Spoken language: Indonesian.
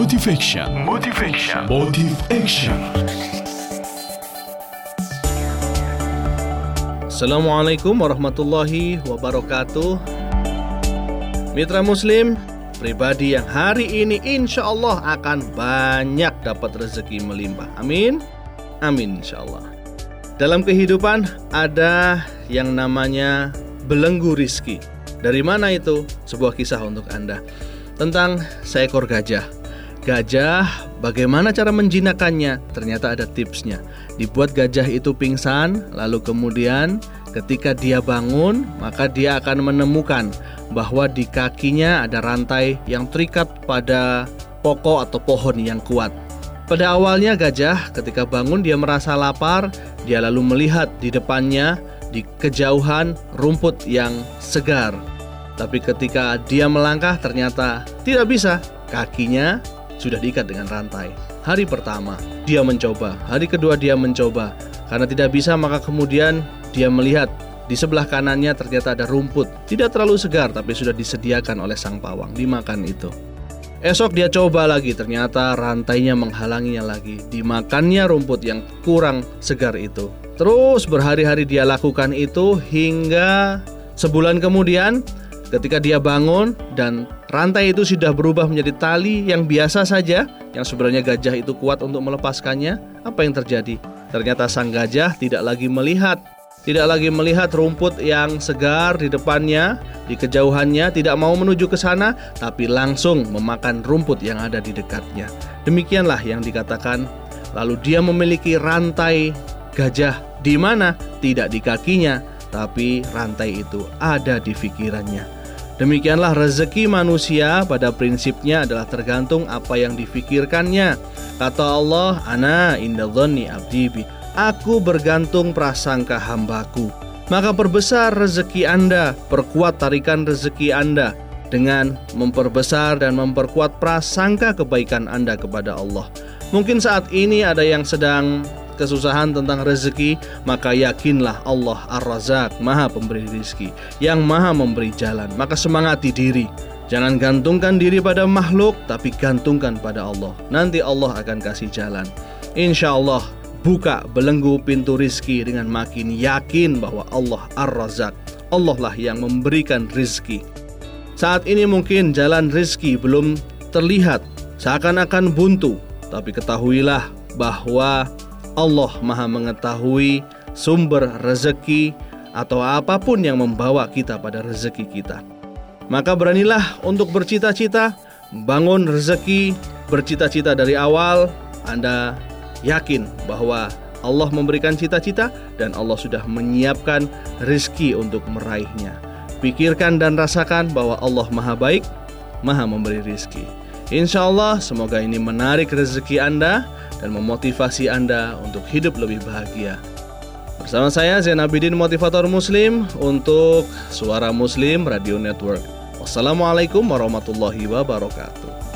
Motivation. Motivation. Motive Action. Assalamualaikum warahmatullahi wabarakatuh Mitra Muslim, pribadi yang hari ini insya Allah akan banyak dapat rezeki melimpah Amin Amin insya Allah Dalam kehidupan ada yang namanya belenggu rizki Dari mana itu? Sebuah kisah untuk Anda Tentang seekor gajah Gajah, bagaimana cara menjinakkannya? Ternyata ada tipsnya. Dibuat gajah itu pingsan, lalu kemudian ketika dia bangun, maka dia akan menemukan bahwa di kakinya ada rantai yang terikat pada pokok atau pohon yang kuat. Pada awalnya gajah ketika bangun dia merasa lapar, dia lalu melihat di depannya di kejauhan rumput yang segar. Tapi ketika dia melangkah ternyata tidak bisa. Kakinya sudah diikat dengan rantai. Hari pertama dia mencoba, hari kedua dia mencoba. Karena tidak bisa maka kemudian dia melihat di sebelah kanannya ternyata ada rumput. Tidak terlalu segar tapi sudah disediakan oleh sang pawang, dimakan itu. Esok dia coba lagi, ternyata rantainya menghalanginya lagi. Dimakannya rumput yang kurang segar itu. Terus berhari-hari dia lakukan itu hingga sebulan kemudian ketika dia bangun dan rantai itu sudah berubah menjadi tali yang biasa saja, yang sebenarnya gajah itu kuat untuk melepaskannya, apa yang terjadi? Ternyata sang gajah tidak lagi melihat tidak lagi melihat rumput yang segar di depannya, di kejauhannya, tidak mau menuju ke sana, tapi langsung memakan rumput yang ada di dekatnya. Demikianlah yang dikatakan. Lalu dia memiliki rantai gajah di mana? Tidak di kakinya, tapi rantai itu ada di pikirannya. Demikianlah rezeki manusia pada prinsipnya adalah tergantung apa yang difikirkannya. Kata Allah, "Ana inda abdi bi." Aku bergantung prasangka hambaku. Maka perbesar rezeki Anda, perkuat tarikan rezeki Anda dengan memperbesar dan memperkuat prasangka kebaikan Anda kepada Allah. Mungkin saat ini ada yang sedang kesusahan tentang rezeki, maka yakinlah Allah Ar-Razak, Maha Pemberi rizki, yang Maha memberi jalan. Maka semangati diri. Jangan gantungkan diri pada makhluk, tapi gantungkan pada Allah. Nanti Allah akan kasih jalan. Insya Allah buka belenggu pintu rizki dengan makin yakin bahwa Allah Ar-Razak. Allah lah yang memberikan rizki. Saat ini mungkin jalan rizki belum terlihat, seakan-akan buntu. Tapi ketahuilah bahwa Allah maha mengetahui sumber rezeki atau apa pun yang membawa kita pada rezeki kita. Maka beranilah untuk bercita-cita, bangun rezeki, bercita-cita dari awal, Anda yakin bahwa Allah memberikan cita-cita dan Allah sudah menyiapkan rizki untuk meraihnya. Pikirkan dan rasakan bahwa Allah maha baik, maha memberi rizki. Insya Allah semoga ini menarik rezeki Anda dan memotivasi Anda untuk hidup lebih bahagia. Bersama saya Zainabidin Motivator Muslim untuk Suara Muslim Radio Network. Wassalamualaikum warahmatullahi wabarakatuh.